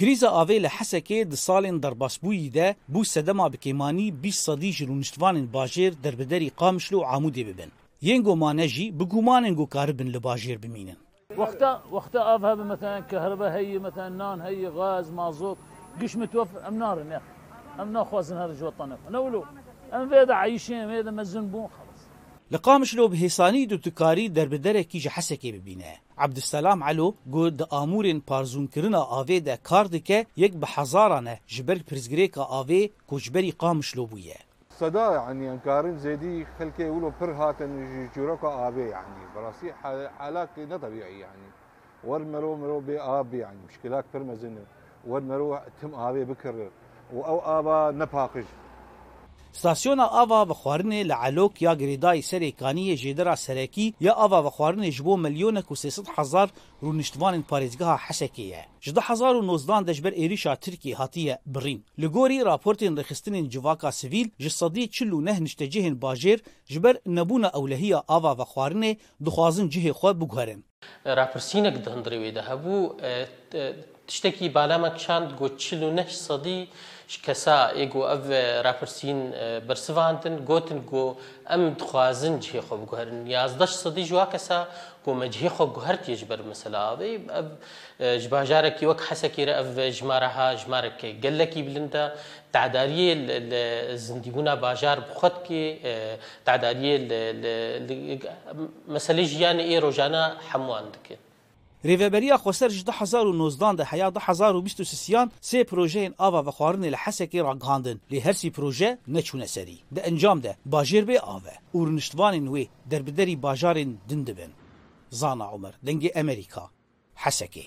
Krîza avê li Hesekê di salên derbasbûyî de bû sedema bi kêmanî bîst sedî ji rûniştvanên bajêr derbiderî Qamişlo û Amûdê bibin. Yên ku mane jî bi gûman in ku karibin li bajêr bimînin. Wexta wexta av hebe meselan kehrebe heye, meselan nan heye, gaz, mazot, giş mitof em narin ya. Em naxwazin here ji we tane xwe. Ne wilo. Em vê de eyîşê em ê de mezin bûn xelas. Li Qamişlo bi hêsanî tu dikarî derbiderekî ji Hesekê bibîne. Abdusselam Elo ku di amûrên parzûnkirina avê de kar dike, yek bi hezaran e ji ber pirsgirêka avê koçberî Qamişlo bûye. Seda yanî em karin zêdî xelkê wilo pir hatin ji çîroka avê yanî bi rastî halak netebîî yanî wer melo melo bê av bî yanî muşkilak pir mezin in Wed mero tim avê bikirri û ew ava nepaqij. Stasyona ava vexwarinê li Elok ya girêdayî serê kanî yê jêdira serekî ya ava vexwarinê ji bo milyonek û sê sed hezar rûniştvanên parêzgeha Hesekê ye. Ji du hezar û nozdan de ji ber êrîşa Tirkiyê hatiye birîn. Li gorî raportên rêxistinên civaka sivîl ji sedî çil û neh niştecihên bajêr ji ber nebûna ewlehiya ava vexwarinê dixwazin cihê xwe biguherin. Rapirsînek di hundirê wê de hebû. Tiştekî bala me kişand got çil û neh sedî ji kesa ê ku ev rapirsîn bersivandin gotin ku em dixwazin cihê xwe biguherin. Yazdeh sedî ji wa kesa ku me cihê xwe guhertiye ji ber mesela avê. Ev ji bajarekî wek Hesekê re ev jimare ha jimarek gelekî bilind e. Te'dariyê li zindîbûna bajar bi xwe dike. Te'dariyê li Meselê jiyanê ê rojana hemûan dike. Rêveberiya Xweser ji du hezar û nozdan de heya du hezar û bîst û sisiyan sê projeyên ava vexwarinê li Hesekê ragihandin lê her sî proje neçûne serî. Di encam de bajêr bê av e û rûniştvanên wê derbiderî bajarên din dibin. Zana Omer, Dengê Emerîka, Hesekê.